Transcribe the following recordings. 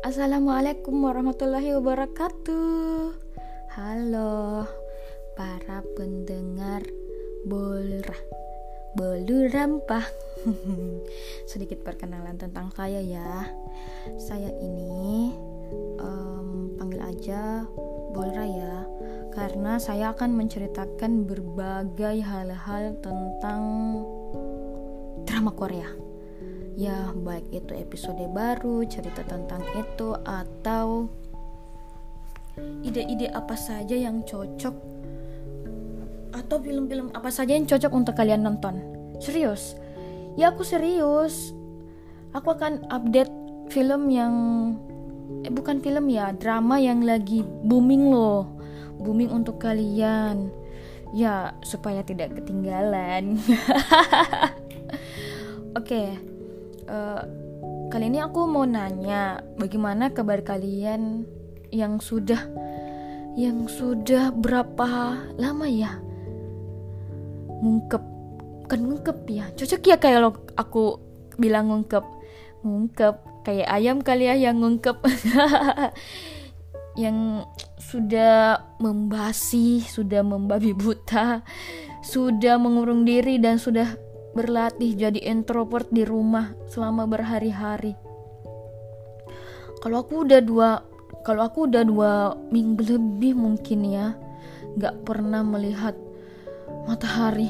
Assalamualaikum warahmatullahi wabarakatuh. Halo para pendengar Bolra Bolu Rampah. Sedikit perkenalan tentang saya ya. Saya ini um, panggil aja Bolra ya, karena saya akan menceritakan berbagai hal-hal tentang drama Korea ya baik itu episode baru cerita tentang itu atau ide-ide apa saja yang cocok atau film-film apa saja yang cocok untuk kalian nonton. Serius? Ya aku serius. Aku akan update film yang eh, bukan film ya drama yang lagi booming loh. Booming untuk kalian. Ya supaya tidak ketinggalan. Oke. okay uh, kali ini aku mau nanya bagaimana kabar kalian yang sudah yang sudah berapa lama ya? Ngungkep kan ngungkep ya cocok ya kayak aku bilang ngungkep ngungkep kayak ayam kali ya yang ngungkep. Yang sudah membasi sudah membabi buta sudah mengurung diri dan sudah berlatih jadi introvert di rumah selama berhari-hari. Kalau aku udah dua, kalau aku udah dua minggu lebih mungkin ya, nggak pernah melihat matahari.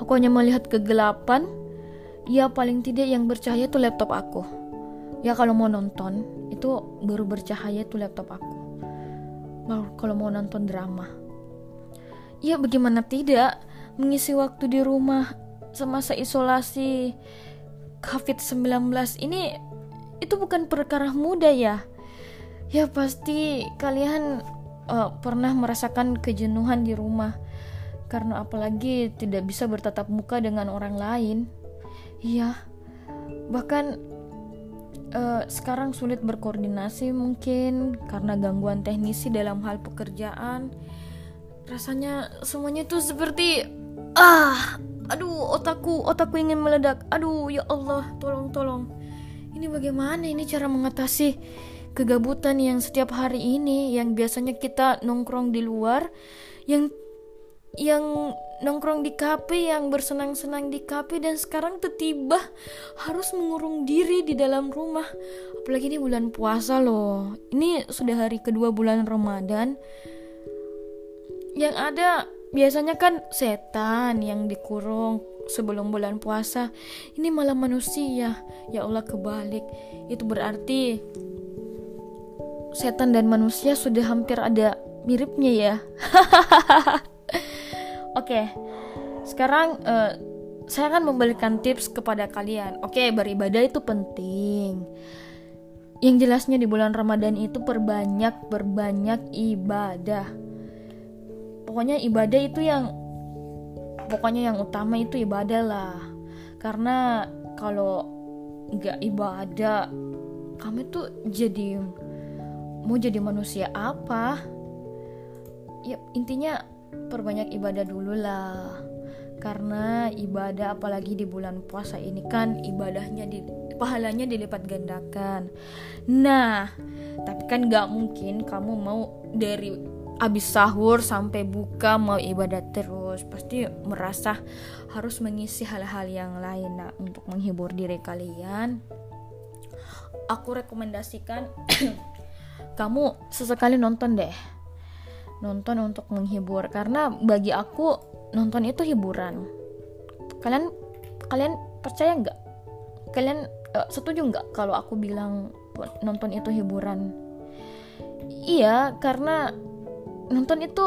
Aku hanya melihat kegelapan. Ya paling tidak yang bercahaya itu laptop aku. Ya kalau mau nonton itu baru bercahaya itu laptop aku. Kalau mau nonton drama. Ya bagaimana tidak mengisi waktu di rumah semasa isolasi COVID-19 ini itu bukan perkara mudah ya. Ya pasti kalian uh, pernah merasakan kejenuhan di rumah karena apalagi tidak bisa bertatap muka dengan orang lain. Iya. Bahkan uh, sekarang sulit berkoordinasi mungkin karena gangguan teknisi dalam hal pekerjaan. Rasanya semuanya itu seperti ah aduh otakku otakku ingin meledak. Aduh ya Allah tolong tolong. Ini bagaimana ini cara mengatasi kegabutan yang setiap hari ini yang biasanya kita nongkrong di luar yang yang nongkrong di kafe yang bersenang-senang di kafe dan sekarang tiba harus mengurung diri di dalam rumah. Apalagi ini bulan puasa loh. Ini sudah hari kedua bulan Ramadan. Yang ada biasanya kan setan yang dikurung sebelum bulan puasa. Ini malah manusia. Ya Allah kebalik. Itu berarti setan dan manusia sudah hampir ada miripnya ya. Oke. Okay. sekarang uh, saya akan memberikan tips kepada kalian. Oke okay, beribadah itu penting. Yang jelasnya di bulan Ramadan itu perbanyak berbanyak ibadah pokoknya ibadah itu yang pokoknya yang utama itu ibadah lah. Karena kalau nggak ibadah kamu tuh jadi mau jadi manusia apa? Ya intinya perbanyak ibadah dulu lah. Karena ibadah apalagi di bulan puasa ini kan ibadahnya di pahalanya dilipat gandakan. Nah tapi kan nggak mungkin kamu mau dari abis sahur sampai buka mau ibadah terus pasti merasa harus mengisi hal-hal yang lain nah untuk menghibur diri kalian. Aku rekomendasikan kamu sesekali nonton deh. Nonton untuk menghibur karena bagi aku nonton itu hiburan. Kalian kalian percaya nggak? Kalian uh, setuju nggak kalau aku bilang nonton itu hiburan? Iya karena nonton itu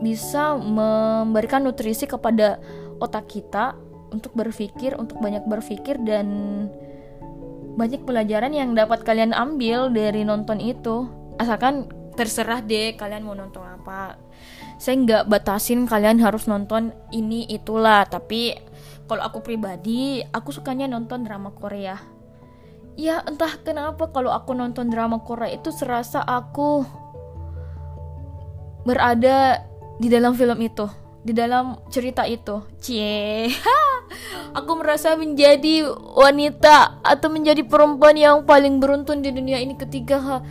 bisa memberikan nutrisi kepada otak kita untuk berpikir, untuk banyak berpikir dan banyak pelajaran yang dapat kalian ambil dari nonton itu. Asalkan terserah deh kalian mau nonton apa. Saya nggak batasin kalian harus nonton ini itulah, tapi kalau aku pribadi, aku sukanya nonton drama Korea. Ya entah kenapa kalau aku nonton drama Korea itu serasa aku berada di dalam film itu di dalam cerita itu. Cie. Aku merasa menjadi wanita atau menjadi perempuan yang paling beruntung di dunia ini ketika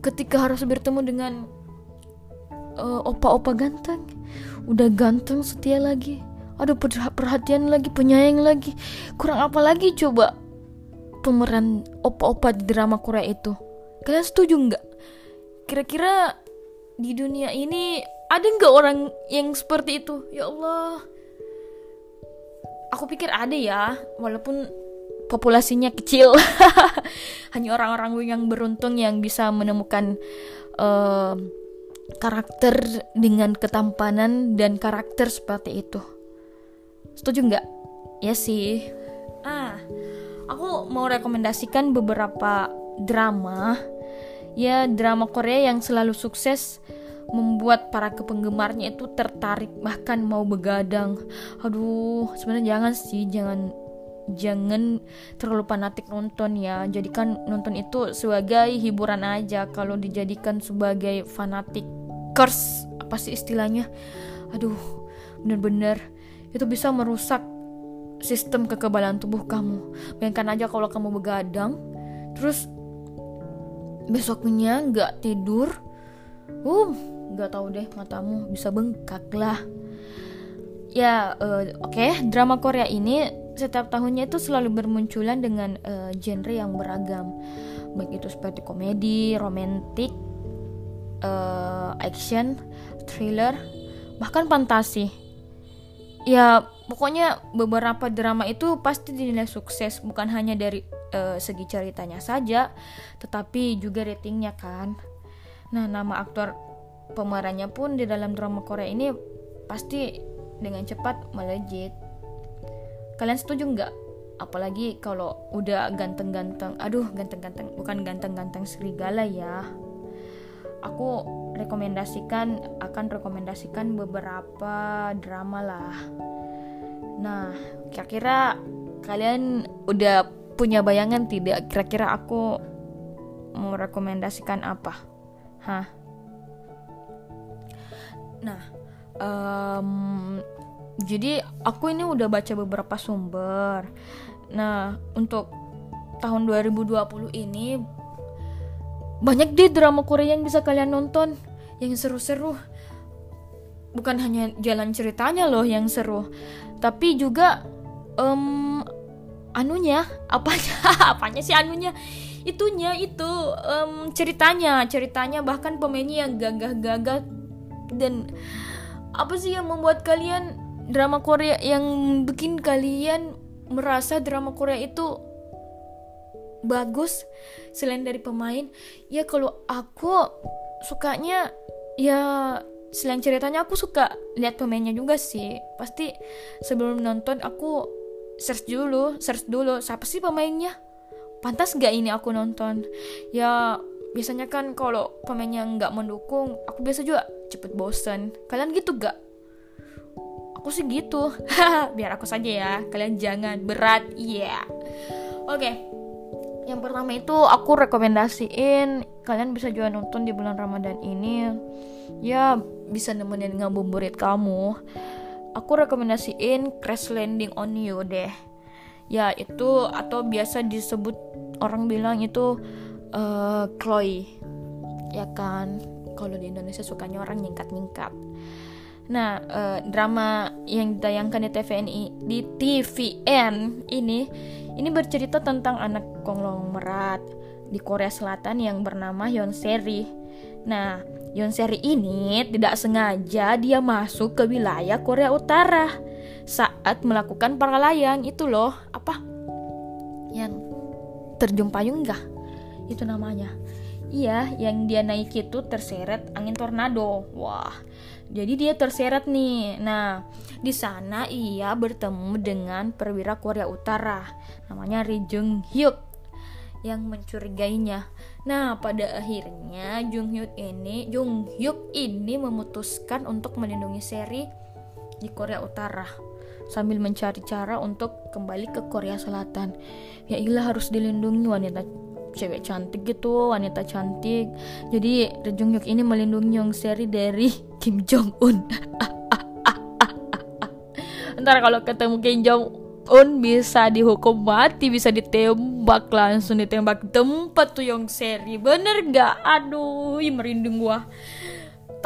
ketika harus bertemu dengan uh, opa-opa ganteng. Udah ganteng setia lagi. Aduh perhatian lagi, penyayang lagi. Kurang apa lagi coba pemeran opa-opa di drama Korea itu? Kalian setuju nggak? Kira-kira di dunia ini ada nggak orang yang seperti itu? Ya Allah. Aku pikir ada ya walaupun populasinya kecil. Hanya orang-orang yang beruntung yang bisa menemukan uh, karakter dengan ketampanan dan karakter seperti itu. Setuju nggak? Ya sih. Ah aku mau rekomendasikan beberapa drama ya drama Korea yang selalu sukses membuat para penggemarnya itu tertarik bahkan mau begadang. Aduh, sebenarnya jangan sih, jangan jangan terlalu fanatik nonton ya. Jadikan nonton itu sebagai hiburan aja. Kalau dijadikan sebagai fanatik curse apa sih istilahnya? Aduh, bener-bener itu bisa merusak sistem kekebalan tubuh kamu. Bayangkan aja kalau kamu begadang, terus besoknya nggak tidur. Uh nggak tahu deh matamu bisa bengkak lah. Ya uh, oke okay. drama Korea ini setiap tahunnya itu selalu bermunculan dengan uh, genre yang beragam. Baik itu seperti komedi romantik uh, action thriller bahkan fantasi. Ya pokoknya beberapa drama itu pasti dinilai sukses bukan hanya dari uh, segi ceritanya saja tetapi juga ratingnya kan. Nah nama aktor pemerannya pun di dalam drama Korea ini pasti dengan cepat melejit. Kalian setuju nggak? Apalagi kalau udah ganteng-ganteng aduh ganteng-ganteng bukan ganteng-ganteng serigala ya. Aku rekomendasikan akan rekomendasikan beberapa drama lah. Nah, kira-kira kalian udah punya bayangan tidak kira-kira aku mau rekomendasikan apa? Hah? Nah, um, jadi aku ini udah baca beberapa sumber. Nah, untuk tahun 2020 ini banyak deh drama Korea yang bisa kalian nonton yang seru-seru. Bukan hanya jalan ceritanya loh yang seru, tapi juga um, anunya? Apanya? Apanya sih anunya? Itunya itu um, ceritanya. Ceritanya bahkan pemainnya yang gagah-gagah dan apa sih yang membuat kalian drama Korea yang bikin kalian merasa drama Korea itu bagus selain dari pemain? Ya kalau aku sukanya ya selain ceritanya aku suka lihat pemainnya juga sih. Pasti sebelum nonton aku search dulu search dulu siapa sih pemainnya? Pantas gak ini aku nonton? Ya biasanya kan kalau pemainnya nggak mendukung aku biasa juga cepet bosen. Kalian gitu gak aku sih gitu. Biar aku saja ya kalian jangan berat. Iya. Yeah. oke. Okay. yang pertama itu aku rekomendasiin kalian bisa juga nonton di bulan ramadan ini. Ya bisa nemenin ngabuburit kamu aku rekomendasiin Crash Landing on You deh. Ya itu atau biasa disebut orang bilang itu uh, Chloe. Ya kan? Kalau di Indonesia sukanya orang nyingkat-nyingkat. Nah uh, drama yang ditayangkan di TVN di TVN ini ini bercerita tentang anak konglomerat di Korea Selatan yang bernama Hyun Seri nah Yonseri ini tidak sengaja dia masuk ke wilayah Korea Utara saat melakukan para layang itu loh apa? Yang terjun payung enggak itu namanya. Iya yang dia naik itu terseret angin tornado. Wah jadi dia terseret nih nah di sana ia bertemu dengan perwira Korea Utara namanya Ri Jung Hyuk yang mencurigainya. Nah, pada akhirnya Jung Hyuk ini Jung Hyuk ini memutuskan untuk melindungi Seri di Korea Utara sambil mencari cara untuk kembali ke Korea Selatan. Ya harus dilindungi wanita cewek cantik gitu, wanita cantik. Jadi Jung Hyuk ini melindungi Young Seri dari Kim Jong Un. ntar kalau ketemu Kim Jong Un bisa dihukum mati bisa ditembak langsung ditembak tempat tuh yang seri. Bener gak aduh merinding gua.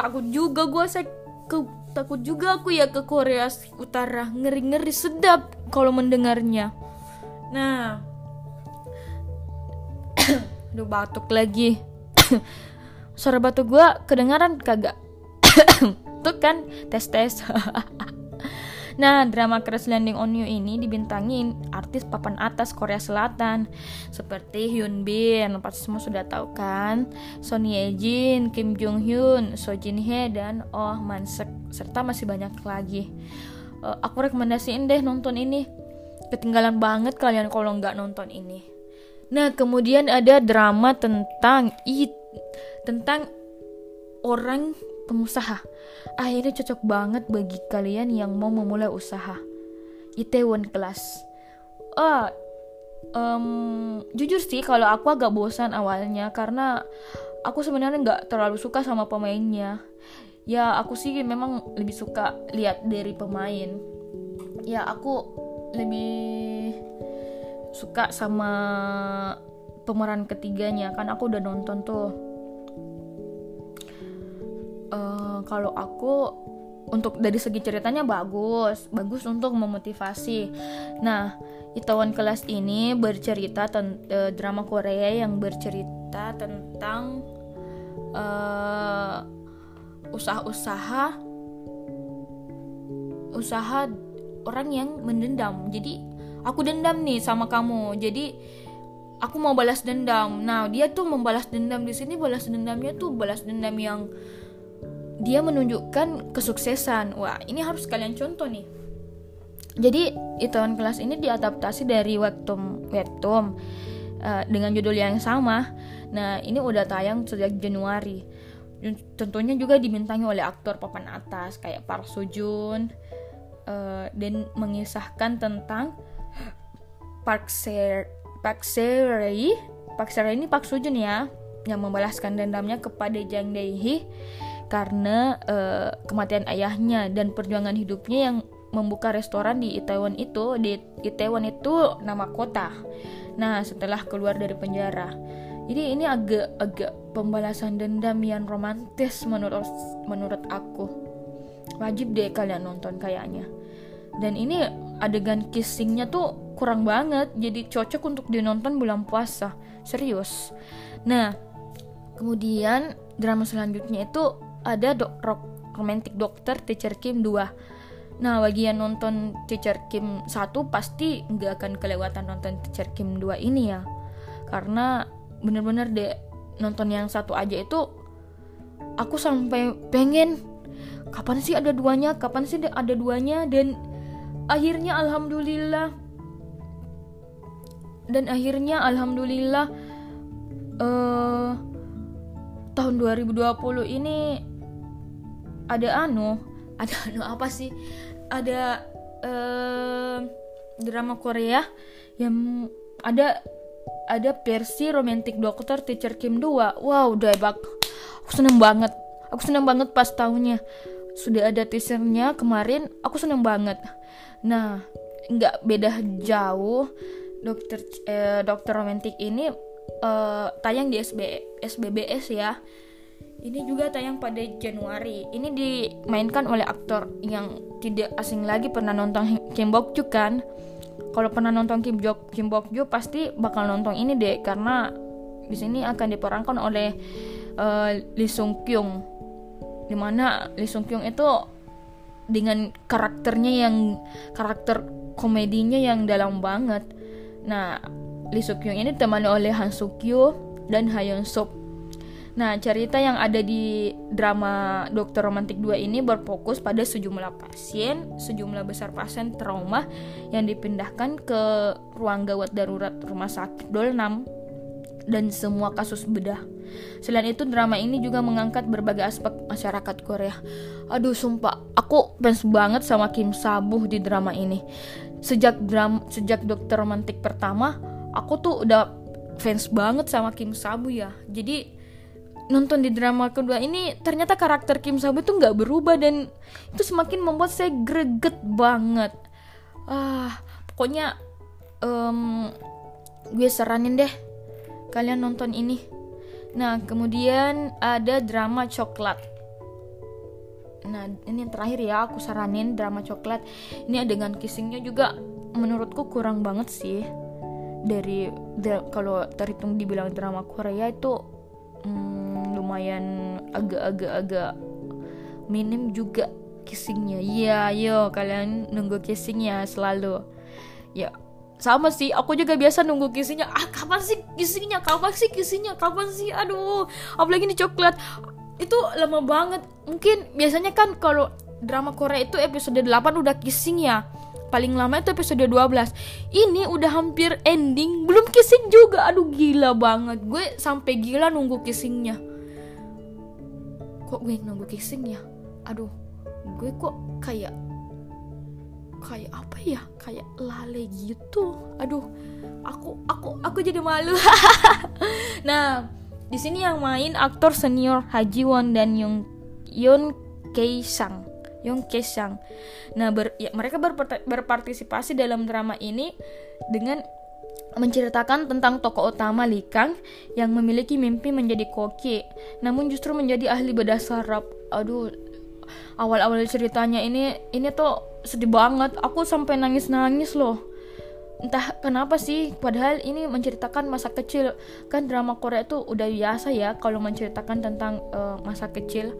Takut juga gua saya ke takut juga aku ya ke Korea Utara. Ngeri-ngeri sedap kalau mendengarnya. Nah aduh batuk lagi suara batuk gue kedengaran kagak tuh kan tes tes Nah, drama Crash Landing on You ini dibintangin artis papan atas Korea Selatan seperti Hyun Bin, pasti semua sudah tahu kan, Son Ye Jin, Kim Jong Hyun, So Jin Hye dan Oh Man Sek serta masih banyak lagi. Uh, aku rekomendasiin deh nonton ini. Ketinggalan banget kalian kalau nggak nonton ini. Nah, kemudian ada drama tentang it tentang orang pengusaha. Akhirnya cocok banget bagi kalian yang mau memulai usaha. Itaewon Class. Ah, um, jujur sih kalau aku agak bosan awalnya karena aku sebenarnya nggak terlalu suka sama pemainnya. Ya aku sih memang lebih suka lihat dari pemain. Ya aku lebih suka sama pemeran ketiganya. Kan aku udah nonton tuh. Uh, kalau aku untuk dari segi ceritanya bagus. Bagus untuk memotivasi. Nah Itaewon Class ini bercerita tentang uh, drama Korea yang bercerita tentang uh, usaha-usaha usaha orang yang mendendam. Jadi aku dendam nih sama kamu jadi aku mau balas dendam nah dia tuh membalas dendam di sini balas dendamnya tuh balas dendam yang dia menunjukkan kesuksesan. Wah, ini harus kalian contoh nih. Jadi, Itaewon Kelas ini diadaptasi dari webtoon webtoon uh, dengan judul yang sama. Nah, ini udah tayang sejak Januari. Tentunya juga dimintangi oleh aktor papan atas kayak Park Seo Joon uh, dan mengisahkan tentang Park Se Park Se Park Se ini Park Joon ya yang membalaskan dendamnya kepada Jang Dae Hee karena uh, kematian ayahnya dan perjuangan hidupnya yang membuka restoran di Itaewon itu di Itaewon itu nama kota. Nah setelah keluar dari penjara, jadi ini agak agak pembalasan dendam yang romantis menurut menurut aku. Wajib deh kalian nonton kayaknya. Dan ini adegan kissingnya tuh kurang banget, jadi cocok untuk dinonton bulan puasa. Serius. Nah, kemudian drama selanjutnya itu ada dok rock romantic dokter Teacher Kim 2 Nah bagi yang nonton Teacher Kim 1 pasti nggak akan kelewatan nonton Teacher Kim 2 ini ya Karena bener-bener deh nonton yang satu aja itu Aku sampai pengen Kapan sih ada duanya, kapan sih ada duanya Dan akhirnya Alhamdulillah. Dan akhirnya Alhamdulillah uh, tahun 2020 ini ada anu ada anu apa sih? Ada uh, drama Korea yang ada ada versi romantic dokter teacher Kim 2 wow debak aku seneng banget. Aku seneng banget pas tahunnya sudah ada teasernya kemarin aku seneng banget nah nggak beda jauh dokter eh, dokter romantik ini uh, tayang di SB, SBBS ya ini juga tayang pada Januari. Ini dimainkan oleh aktor yang tidak asing lagi pernah nonton Kim Bok Joo kan. Kalau pernah nonton Kim Bok Kim Bok Joo pasti bakal nonton ini deh karena di sini akan diperankan oleh uh, Lee Sung Kyung. Di mana Lee Sung Kyung itu dengan karakternya yang karakter komedinya yang dalam banget. Nah, Lee Sung Kyung ini ditemani oleh Han Suk Kyo dan Ha Yeon Suk Nah, cerita yang ada di drama Dokter Romantik 2 ini berfokus pada sejumlah pasien, sejumlah besar pasien trauma yang dipindahkan ke ruang gawat darurat rumah sakit Dolnam dan semua kasus bedah. Selain itu, drama ini juga mengangkat berbagai aspek masyarakat Korea. Aduh, sumpah, aku fans banget sama Kim Sabuh di drama ini. Sejak drama, sejak Dokter Romantik pertama, aku tuh udah fans banget sama Kim Sabu ya. Jadi nonton di drama kedua ini ternyata karakter Kim Sabu itu nggak berubah dan itu semakin membuat saya greget banget ah pokoknya um, gue saranin deh kalian nonton ini. Nah kemudian ada drama coklat. Nah ini yang terakhir ya aku saranin drama coklat. Ini adegan kissingnya juga menurutku kurang banget sih. Dari kalau terhitung dibilang drama Korea itu hmm, lumayan agak-agak agak minim juga kissingnya. Iya yo kalian nunggu kissingnya selalu. Ya sama sih aku juga biasa nunggu kissingnya ah kapan sih kissingnya kapan sih kissingnya kapan sih? Aduh. Apalagi ini coklat. Itu lama banget. Mungkin biasanya kan kalau drama Korea itu episode 8 udah kissing ya. Paling lama itu episode 12 ini udah hampir ending. Belum kissing juga. Aduh gila banget. Gue sampai gila nunggu kissingnya. Kok gue nunggu kissingnya aduh gue kok kayak kayak apa ya kayak lale gitu aduh aku aku aku jadi malu nah di sini yang main aktor senior Haji Won dan Yoon Yoon Kei Sang Yong Kesang. Nah, ber, ya, mereka berpartisipasi dalam drama ini dengan menceritakan tentang tokoh utama Li Kang yang memiliki mimpi menjadi koki, namun justru menjadi ahli bedah sarap. Aduh, awal-awal ceritanya ini ini tuh sedih banget. Aku sampai nangis-nangis loh. Entah kenapa sih, padahal ini menceritakan masa kecil. Kan drama Korea itu udah biasa ya kalau menceritakan tentang uh, masa kecil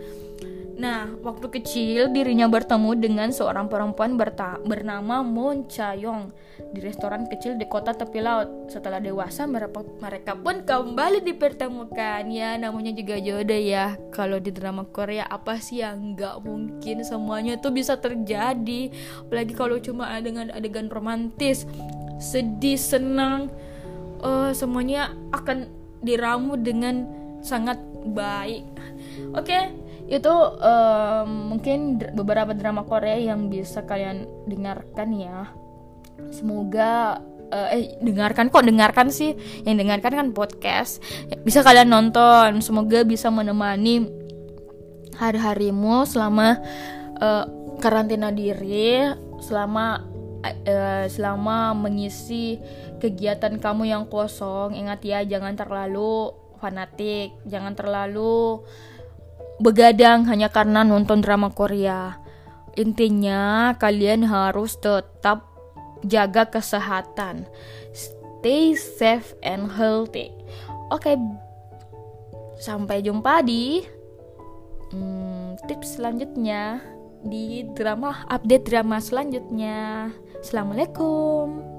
Nah, waktu kecil dirinya bertemu dengan seorang perempuan bernama Moon Chayong di restoran kecil di kota tepi laut. Setelah dewasa, mereka, mereka pun kembali dipertemukan. Ya, namanya juga jodoh ya. Kalau di drama Korea apa sih yang nggak mungkin semuanya itu bisa terjadi. Apalagi kalau cuma dengan adegan romantis, sedih, senang, uh, semuanya akan diramu dengan sangat baik. Oke, okay, itu um, mungkin beberapa drama Korea yang bisa kalian dengarkan ya. Semoga uh, eh dengarkan kok dengarkan sih? Yang dengarkan kan podcast. Bisa kalian nonton. Semoga bisa menemani hari-harimu selama uh, karantina diri selama uh, selama mengisi kegiatan kamu yang kosong. Ingat ya jangan terlalu fanatik. Jangan terlalu begadang hanya karena nonton drama Korea. Intinya kalian harus tetap jaga kesehatan. Stay safe and healthy. Oke. Sampai jumpa di hmm, tips selanjutnya di drama update drama selanjutnya. Assalamualaikum.